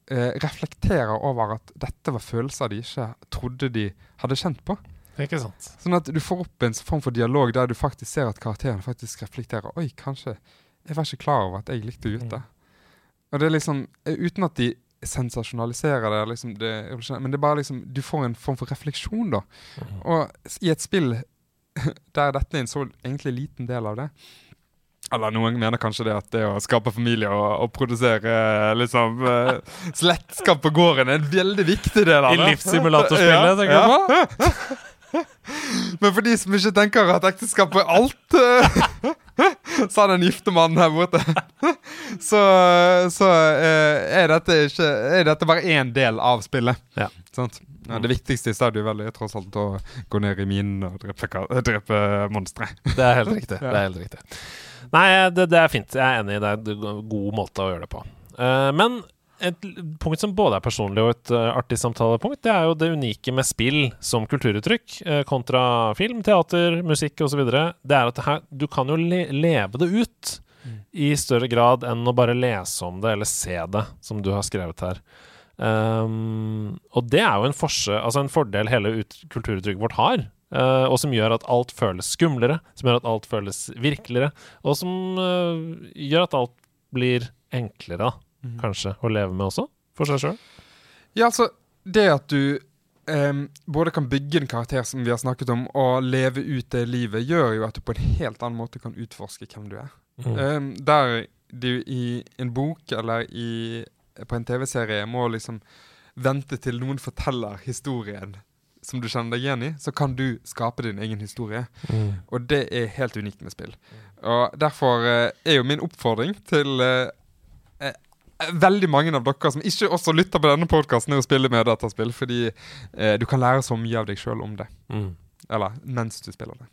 eh, reflekterer over at dette var følelser de ikke trodde de hadde kjent på. Ikke sant. Sånn at du får opp en form for dialog der du faktisk ser at karakteren faktisk reflekterer Oi, kanskje Jeg var ikke klar over at jeg likte gutter. Mm. Og det er liksom Uten at de sensasjonalisere det, liksom det, men det er bare liksom Du får en form for refleksjon, da. Mm. Og i et spill der dette er en så egentlig liten del av det eller noen mener kanskje det at det å skape familie og, og produsere liksom uh, slektskap på gården er en veldig viktig del av det. I livssimulatorspillet, tenker jeg på? Men for de som ikke tenker at ekteskap er alt uh, sa den gifte mannen her borte. så, så eh, er, dette ikke, er dette bare én del av spillet. Ja. Ja, det viktigste i stadion vel er tross alt å gå ned i minen og drepe, drepe monstre. Det er helt riktig. Det er helt riktig. Nei, det, det, er fint. Jeg er enig i det. er en god måte å gjøre det på. Uh, men et punkt som både er personlig og et uh, artig samtalepunkt, det er jo det unike med spill som kulturuttrykk, uh, kontra film, teater, musikk osv. Det er at det her, du kan jo le leve det ut mm. i større grad enn å bare lese om det eller se det, som du har skrevet her. Um, og det er jo en, altså en fordel hele kulturuttrykket vårt har. Uh, og som gjør at alt føles skumlere, som gjør at alt føles virkeligere, og som gjør at alt blir enklere, da mm. kanskje, å leve med også, for seg sjøl? Ja, altså, det at du um, både kan bygge en karakter, som vi har snakket om, og leve ut det livet, gjør jo at du på en helt annen måte kan utforske hvem du er. Mm. Um, der du i en bok eller i, på en TV-serie må liksom vente til noen forteller historien som du kjenner deg igjen i, så kan du skape din egen historie. Mm. Og det er helt unikt med spill. Og Derfor uh, er jo min oppfordring til uh, veldig mange av dere som ikke også lytter på denne podkasten, er å spille med dataspill, fordi eh, du kan lære så mye av deg sjøl om det. Mm. Eller mens du spiller det.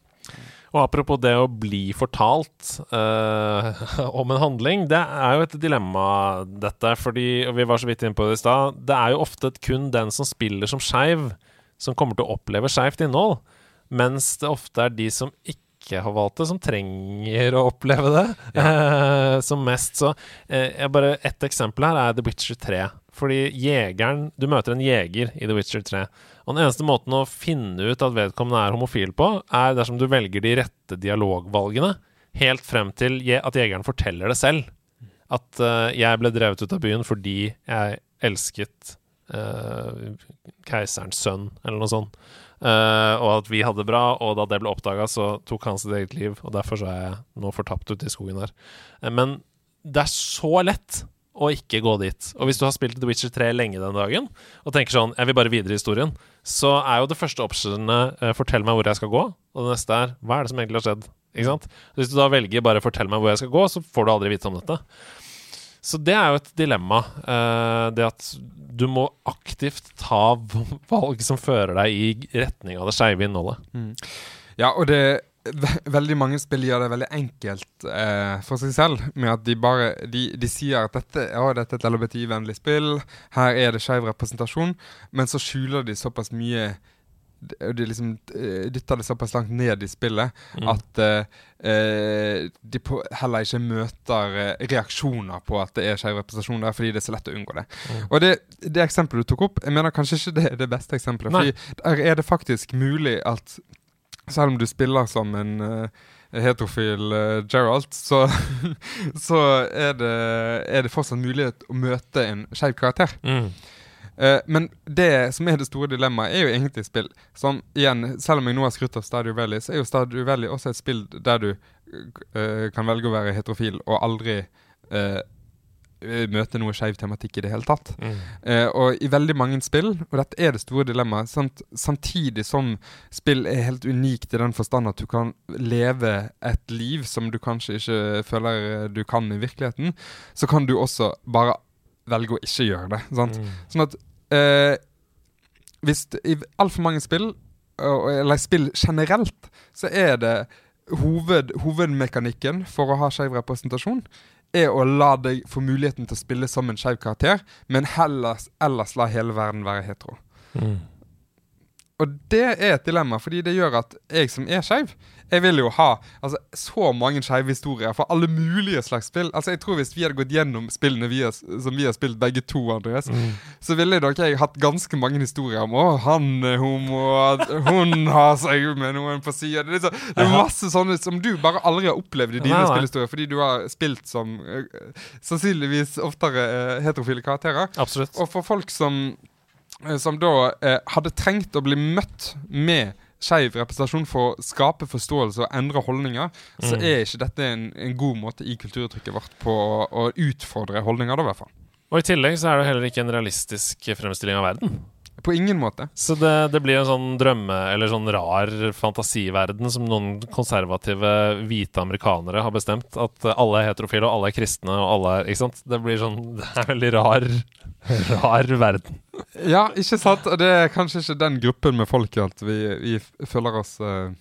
Og apropos det å bli fortalt uh, om en handling, det er jo et dilemma, dette. Fordi, og vi var så vidt inne på det i stad, det er jo ofte kun den som spiller som skeiv, som kommer til å oppleve skeivt innhold. Mens det ofte er de som ikke ikke har valgt det, som trenger å oppleve det ja. eh, som mest. Så eh, bare Ett eksempel her er The Witcher 3. Fordi jegeren Du møter en jeger i The Witcher 3. Og den eneste måten å finne ut at vedkommende er homofil på, er dersom du velger de rette dialogvalgene, helt frem til at jegeren forteller det selv. At uh, 'jeg ble drevet ut av byen fordi jeg elsket uh, keiserens sønn', eller noe sånt. Uh, og at vi hadde det bra, og da det ble oppdaga, så tok han sitt eget liv. Og derfor så er jeg nå fortapt ute i skogen her. Uh, men det er så lett å ikke gå dit. Og hvis du har spilt The Witcher 3 lenge den dagen, og tenker sånn Jeg vil bare videre i historien, så er jo det første optionet uh, 'fortell meg hvor jeg skal gå', og det neste er 'hva er det som egentlig har skjedd'? Ikke sant? Hvis du da velger bare 'fortell meg hvor jeg skal gå', så får du aldri vite om dette. Så det er jo et dilemma. Uh, det at du må aktivt ta valg som fører deg i retning av det skeive innholdet. Mm. Ja, og det Veldig mange spill gjør det veldig enkelt uh, for seg selv. Med at de bare De, de sier at dette, ja, dette er et LHBTI-vennlig spill, her er det skeiv representasjon, men så skjuler de såpass mye de liksom eh, dytter det såpass langt ned i spillet mm. at uh, de på, heller ikke møter reaksjoner på at det er skeiv representasjon der, fordi det er så lett å unngå det. Mm. Og det, det eksempelet du tok opp, jeg mener kanskje ikke det er det beste eksempelet. Nei. Fordi der er det faktisk mulig at selv om du spiller som en uh, heterofil uh, Gerald, så, så er, det, er, det, fortsatt mulighet å møte en skeiv karakter. Mm. Uh, men det som er det store dilemmaet, er jo egentlig spill. Som igjen, selv om jeg nå har skrutt av Stadio Valley, så er jo Stadio Valley også et spill der du uh, kan velge å være heterofil og aldri uh, møte noe skeiv tematikk i det hele tatt. Mm. og i veldig mange spill, og dette er det store dilemmaet, samt, samtidig som spill er helt unikt i den forstand at du kan leve et liv som du kanskje ikke føler du kan i virkeligheten, så kan du også bare velger å ikke gjøre det. Sant? Mm. Sånn at eh, hvis det, I altfor mange spill, eller spill generelt, så er det hoved, hovedmekanikken for å ha skeiv representasjon er å la deg få muligheten til å spille som en skeiv karakter, men heller, ellers la hele verden være hetero. Mm. Og det er et dilemma, fordi det gjør at jeg som er skeiv, jeg vil jo ha altså, så mange skeive historier for alle mulige slags spill. Altså, jeg tror Hvis vi hadde gått gjennom spillene vi har, som vi har spilt begge to, Andreas, mm. så ville nok jeg hatt ganske mange historier om å, han er homo, hun har seg med noen på sida. Det, liksom, det, er masse sånne som du bare aldri har opplevd i dine nei, spillhistorier, fordi du har spilt som uh, sannsynligvis oftere uh, heterofile karakterer. Absolutt. Og for folk som, som da hadde trengt å bli møtt med skeiv representasjon for å skape forståelse og endre holdninger, mm. så er ikke dette en, en, god måte i kulturuttrykket vårt på å, å utfordre holdninger, da, i hvert fall. Og i tillegg så er det heller ikke en realistisk fremstilling av verden. På ingen måte. Så det, det, blir en sånn drømme- eller sånn rar fantasiverden som noen konservative hvite amerikanere har bestemt. At alle er heterofile, og alle er kristne, og alle er Ikke sant? Det blir sånn Det er veldig rar, rar verden. Ja, ikke sant? Og det er kanskje ikke den gruppen med folk at vi, vi føler oss uh,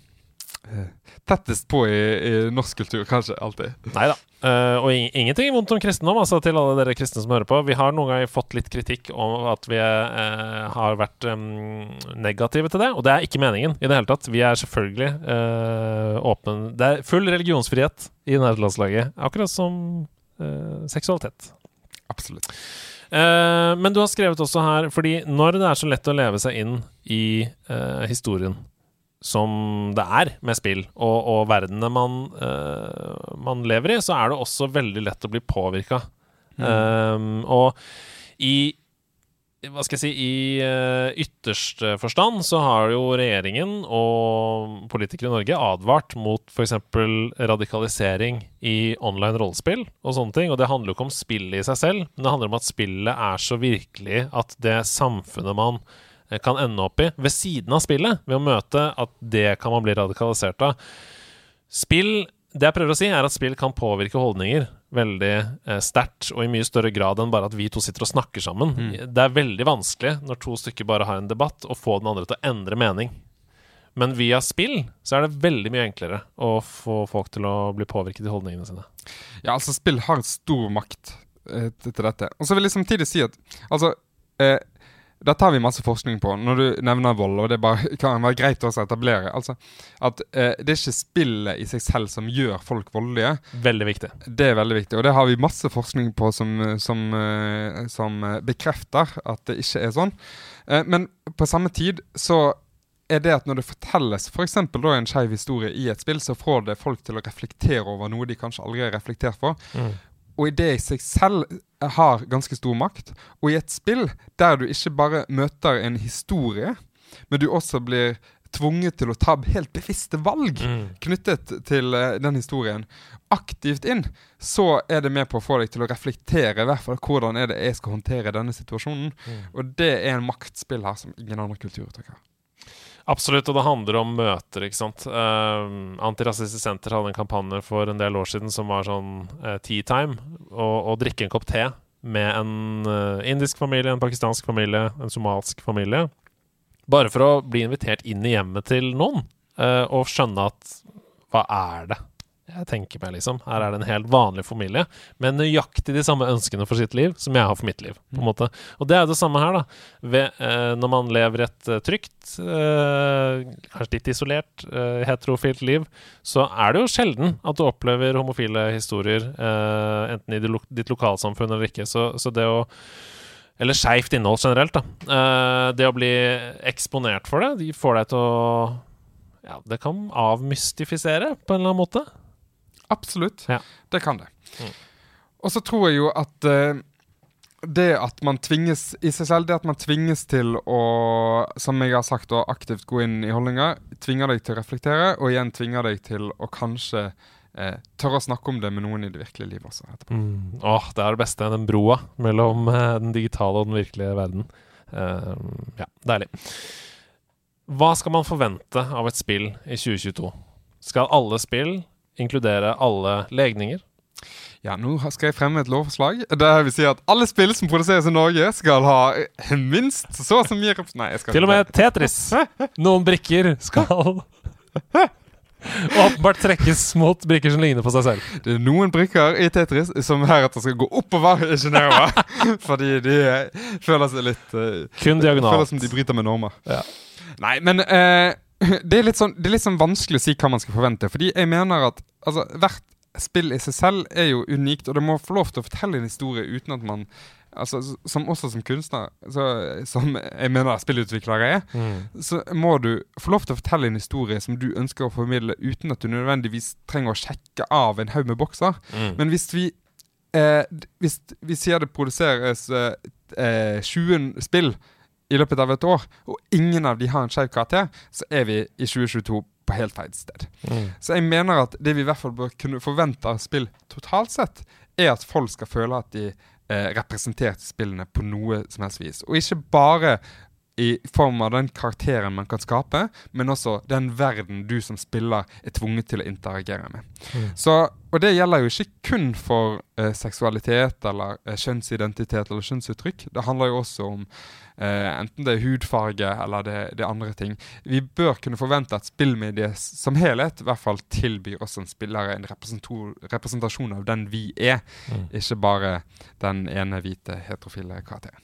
tettest på i, i norsk kultur, kanskje. Alltid. Nei da. Uh, og in ingenting vondt om kristendom, altså, til alle dere kristne som hører på. Vi har noen ganger fått litt kritikk om at vi uh, har vært um, negative til det, og det er ikke meningen i det hele tatt. Vi er selvfølgelig uh, åpne Det er full religionsfrihet i nederlandslaget, akkurat som seksualitet. Absolutt. men du har skrevet også her, fordi når det er så lett å leve seg inn i historien som det er med spill, og, og verdenene man, uh, man, lever i, så er det også veldig lett å bli påvirka. Mm. Um, og i hva skal jeg si I uh, ytterste forstand så har jo regjeringen og politikere i Norge advart mot f.eks. radikalisering i online rollespill og sånne ting. Og det handler jo ikke om spillet i seg selv, men det handler om at spillet er så virkelig at det samfunnet man Eh, kan ende opp i ved siden av spillet, ved å møte at det kan man bli radikalisert av. Spill Det jeg prøver å si, er at spill kan påvirke holdninger veldig eh, sterkt, og i mye større grad enn bare at vi to sitter og snakker sammen. Mm. Det er veldig vanskelig når to stykker bare har en debatt, å få den andre til å endre mening. Men via spill så er det veldig mye enklere å få folk til å bli påvirket i holdningene sine. Ja, altså, spill har stor makt eh, til dette. Og så vil jeg samtidig si at altså eh, dette har vi masse forskning på når du nevner vold, og det bare, kan være greit også å etablere. Altså, at eh, Det er ikke spillet i seg selv som gjør folk voldelige. Veldig viktig. Det er veldig viktig, og det har vi masse forskning på som, som, eh, som bekrefter at det ikke er sånn. Eh, men på samme tid så er det at når det fortelles f.eks. For en skeiv historie i et spill, så får det folk til å reflektere over noe de kanskje aldri har reflektert for. Mm. Og i det i seg selv har ganske stor makt. Og i et spill der du ikke bare møter en historie, men du også blir tvunget til å ta helt bevisste valg mm. knyttet til uh, den historien, aktivt inn, så er det med på å få deg til å reflektere i hvert fall hvordan er det jeg skal håndtere denne situasjonen. Mm. Og det er en maktspill her som ingen andre kulturuttrykk har. Absolutt, og det handler om møter, ikke sant. Uh, Antirasistisk Senter hadde en kampanje for en del år siden som var sånn uh, tea time. Å drikke en kopp te med en uh, indisk familie, en pakistansk familie, en somalsk familie. Bare for å bli invitert inn i hjemmet til noen, uh, og skjønne at hva er det jeg tenker meg, liksom. Her er det en helt vanlig familie med nøyaktig de samme ønskene for sitt liv som jeg har for mitt liv. på en mm. måte. Og det er jo det samme her, da. Ved, eh, når man lever et uh, trygt, eh, kanskje litt isolert, eh, heterofilt liv, så er det jo sjelden at du opplever homofile historier, eh, enten i lo ditt lokalsamfunn eller ikke. Så, så det å eller skeivt innhold generelt, da. Uh, det å bli eksponert for det, de får deg til å Ja, det kan avmystifisere på en eller annen måte. Absolutt. Ja. Det kan det. Mm. Og så tror jeg jo at uh, det at man tvinges i seg selv, det at man tvinges til å, som jeg har sagt, å aktivt gå inn i holdninger, tvinger deg til å reflektere, og igjen tvinger deg til å kanskje eh, tørre å snakke om det med noen i det virkelige livet også. etterpå. Mm. Åh, det er det beste. Den broa mellom eh, den digitale og den virkelige verden. Uh, ja, deilig. Hva skal man forvente av et spill i 2022? Skal alle spill inkludere alle legninger. Ja, nå skal jeg fremme et lovforslag der vi sier at alle spill som produseres i Norge, skal ha minst så og så mye Nei, jeg skal Til og med Tetris. Noen brikker skal åpenbart trekkes mot brikker som ligner på seg selv. Det er noen brikker i Tetris som heretter skal gå oppover, i Genéva. fordi de føler seg litt uh, Kun diagonalt. Føler som de bryter med normer. Ja. Nei, men uh, det, er sånn, det, er litt sånn, vanskelig å si hva man skal forvente. Fordi jeg mener at altså, hvert spill i seg selv er jo unikt, og det må få lov til å fortelle en historie uten at man altså, som Også som kunstner, så, som jeg mener spillutviklere er, mm. så må du få lov til å fortelle en historie som du ønsker å formidle, uten at du nødvendigvis trenger å sjekke av en haug med bokser. Mm. Men hvis vi eh, hvis vi sier det produseres eh, 20 eh, spill i løpet av et år, og ingen av de har en skeiv karakter, så er vi i 2022 på helt feil sted. Mm. Så jeg mener at det vi i hvert fall bør kunne forvente av spill totalt sett, er at folk skal føle at de eh, representerte spillene på noe som helst vis. Og ikke bare i form av den karakteren man kan skape, men også den verden du som spiller er tvunget til å interagere med. Mm. Så, og det gjelder jo ikke kun for eh, seksualitet eller eh, kjønnsidentitet eller kjønnsuttrykk. Det handler jo også om enten det er hudfarge eller det, det er andre ting. Vi bør kunne forvente at spillmediet som helhet i hvert fall tilbyr oss som spillere en representasjon av den vi er, Mm. ikke bare den ene hvite heterofile karakteren.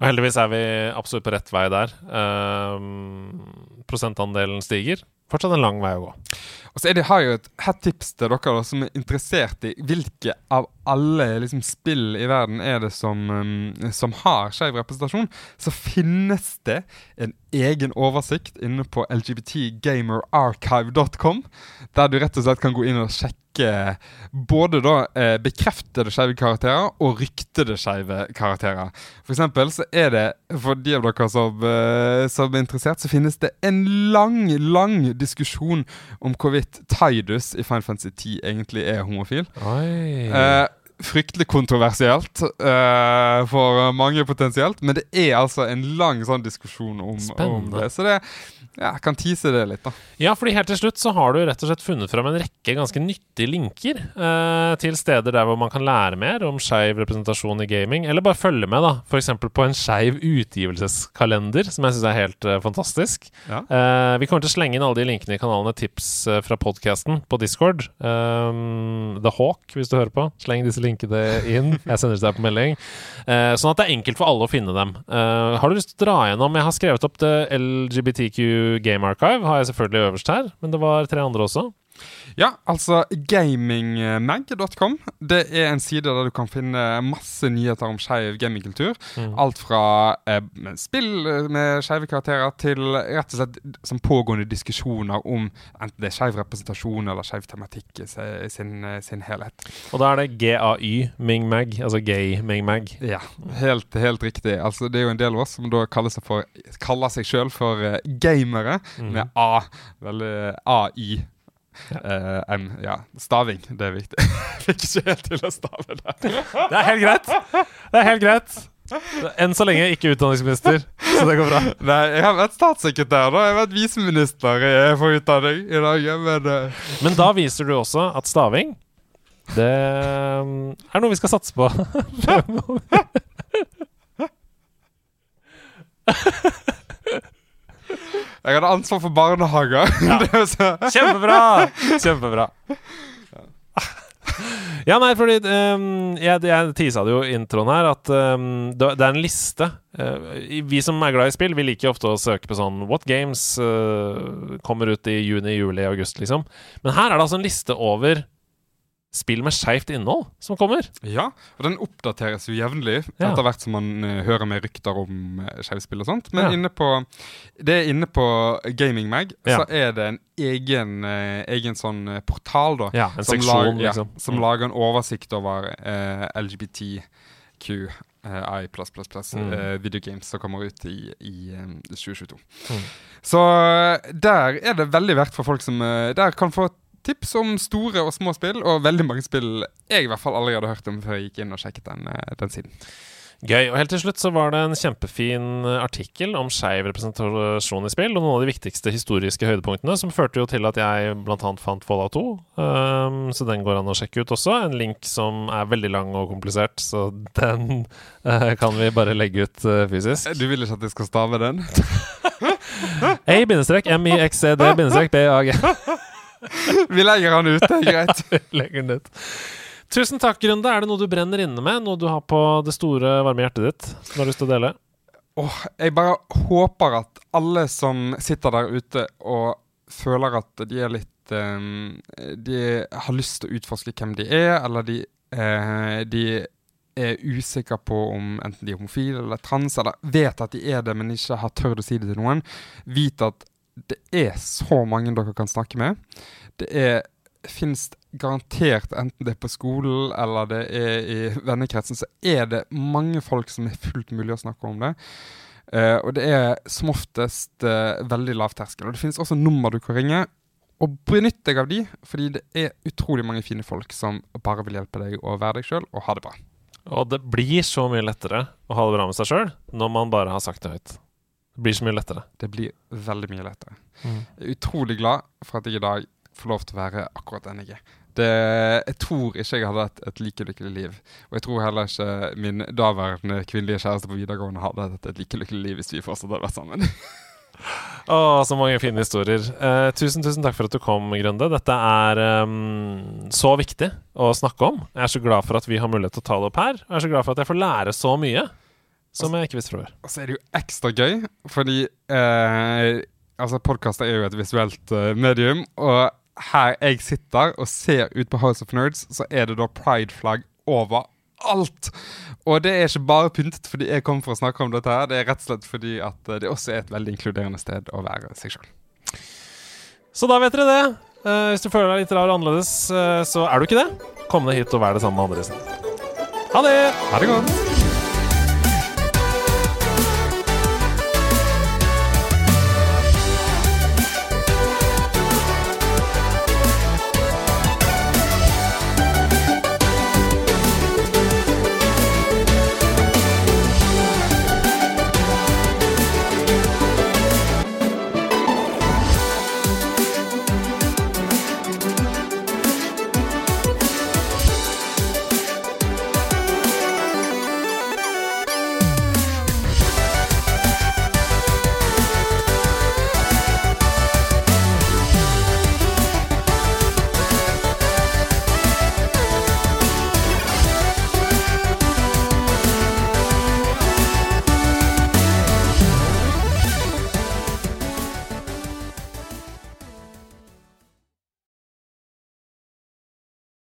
Og heldigvis er vi absolutt på rett vei der. Ehm, prosentandelen stiger. Fortsatt en lang vei å gå. Og så det, har jeg jo et hett tips til dere da, som er interessert i hvilke av alle liksom, spill i verden er det som, um, som har skeiv representasjon. Så finnes det en egen oversikt inne på lgbtgamerarchive.com, der du rett og slett kan gå inn og sjekke både da eh, bekreftede skeive karakterer og ryktede skeive karakterer. For eksempel så er det, for de av dere som, eh, som er interessert, så finnes det en lang, lang diskusjon om hvorvidt Tidus i Final Fantasy 10 egentlig er homofil. Oi. Eh, fryktelig kontroversielt uh, for mange potensielt, men det er altså en lang sånn diskusjon om, om det. Så det ja, jeg kan tease det litt, da. Ja, fordi helt til slutt så har du rett og slett funnet fram en rekke ganske nyttige linker eh, til steder der hvor man kan lære mer om skeiv representasjon i gaming, eller bare følge med, da. F.eks. på en skeiv utgivelseskalender, som jeg syns er helt eh, fantastisk. Ja. Eh, vi kommer til å slenge inn alle de linkene i kanalene tips eh, fra podkasten på Discord. Um, The Hawk, hvis du hører på. Sleng disse linkene inn. Jeg sender det deg på melding. Eh, sånn at det er enkelt for alle å finne dem. Eh, har du lyst til å dra gjennom Jeg har skrevet opp det LGBTQ Game Archive, har jeg selvfølgelig øverst her, men det var tre andre også. Ja, altså gamingmag.com. Det er en side der du kan finne masse nyheter om skeiv gamingkultur. Mm. Alt fra eh, spill med skeive karakterer til rett og slett som pågående diskusjoner om enten det er skeiv representasjon eller skeiv tematikk i sin, eh, sin helhet. Og da er det GAY Ming Mag, altså Gay Ming Mag. Ja, helt, helt riktig. Altså, det er jo en del av oss som da kaller seg, for, kaller seg selv for eh, gamere, Mm. med A. Veldig AI. Eh, M, ja. Staving, det er viktig. Fikk ikke helt til å stave der. Det er helt greit! Det er helt greit. Enn så lenge ikke utdanningsminister, så det går bra. Nei, jeg har vært statssekretær, da. Jeg har vært viseminister for utdanning i Norge, men uh... Men da viser du også at staving det um, er noe vi skal satse på. jeg hadde ansvar for barnehager. Er Kjempebra! Kjempebra. Ja, nei, fordi um, Jeg, jeg tisa det jo i introen her, at um, det, er en liste. Uh, vi som er glad i spill, vi liker ofte å søke på sånn What games uh, kommer ut i juni, juli, august, liksom. Men her er det altså en liste over spill med skeivt innhold som kommer. Ja, og den oppdateres jo jevnlig Ja. etter hvert som man uh, hører mer rykter om uh, skjevspill og sånt. Men Ja. inne på det er inne på Gaming Mag, Ja. så er det en egen, uh, egen sånn eh, portal, da. Ja, en som, seksjon, lager, liksom. som Mm. lager en oversikt over uh, LGBTQ. eh, I++, Mm. eh, videogames som kommer ut i, i eh, 2022. Mm. Så eh, der er det veldig verdt for folk som uh, Der kan få tips om store og små spill, og veldig mange spill jeg i hvert fall aldri hadde hørt om før jeg gikk inn og sjekket den, eh, den siden. Gøy. Og helt til slutt så var det en kjempefin eh, artikkel om skeiv representasjon i spill, og noen av de viktigste historiske høydepunktene, som førte jo til at jeg blant annet fant Fallout 2. Um, så den går an å sjekke ut også. En link som er veldig lang og komplisert, så den uh, kan vi bare legge ut uh, fysisk. Du vil ikke at jeg skal stave den? A-mixed-bag. Vi legger han ut, det er greit. Legger den ut. Tusen takk, Grunde. Er det noe du brenner inne med? Noe du har på det store, varme hjertet ditt som du har lyst til å dele? Åh, jeg bare håper at alle som sitter der ute og føler at de er litt um, De har lyst til å utforske hvem de er, eller de, uh, de er usikre på om enten de er homofile eller trans, eller vet at de er det, men ikke har tørt å si det til noen. Vit at det er så mange dere kan snakke med. Det er finnes garantert, enten det er på skolen eller det er i vennekretsen, så er det mange folk som er fullt mulig å snakke om det. Uh, og det er som oftest uh, veldig lav terskel. Og det finnes også nummer du kan ringe. Og benytt deg av de, fordi det er utrolig mange fine folk som bare vil hjelpe deg å være deg sjøl og ha det bra. Og det blir så mye lettere å ha det bra med seg sjøl når man bare har sagt det høyt. Det blir så mye lettere. Det blir veldig mye lettere. Mm. Jeg er utrolig glad for at jeg i dag får lov til å være akkurat den jeg er. Det, jeg tror ikke jeg hadde hatt et like lykkelig liv. Og jeg tror heller ikke min daværende kvinnelige kjæreste på videregående hadde hatt et like lykkelig liv hvis vi fortsatt hadde vært sammen. Å, så mange fine historier. Eh, tusen, tusen takk for at du kom, Grønde. Dette er um, så viktig å snakke om. Jeg er så glad for at vi har mulighet til å ta det opp her. Jeg er så glad for at jeg får lære så mye som jeg ikke visste fra før. Og så er det jo ekstra gøy, fordi eh, altså podkaster er jo et visuelt eh, medium. Og her jeg sitter og ser ut på House of Nerds, så er det da pride-flagg overalt. Og det er ikke bare pyntet fordi jeg kom for å snakke om dette, her Det er rett og slett fordi at eh, det også er et veldig inkluderende sted å være seg sjøl. Så da vet dere det. Uh, hvis du føler deg litt rar og annerledes, uh, så er du ikke det. Kom deg hit og vær det samme med andre isteden. Ha det! Ha det godt.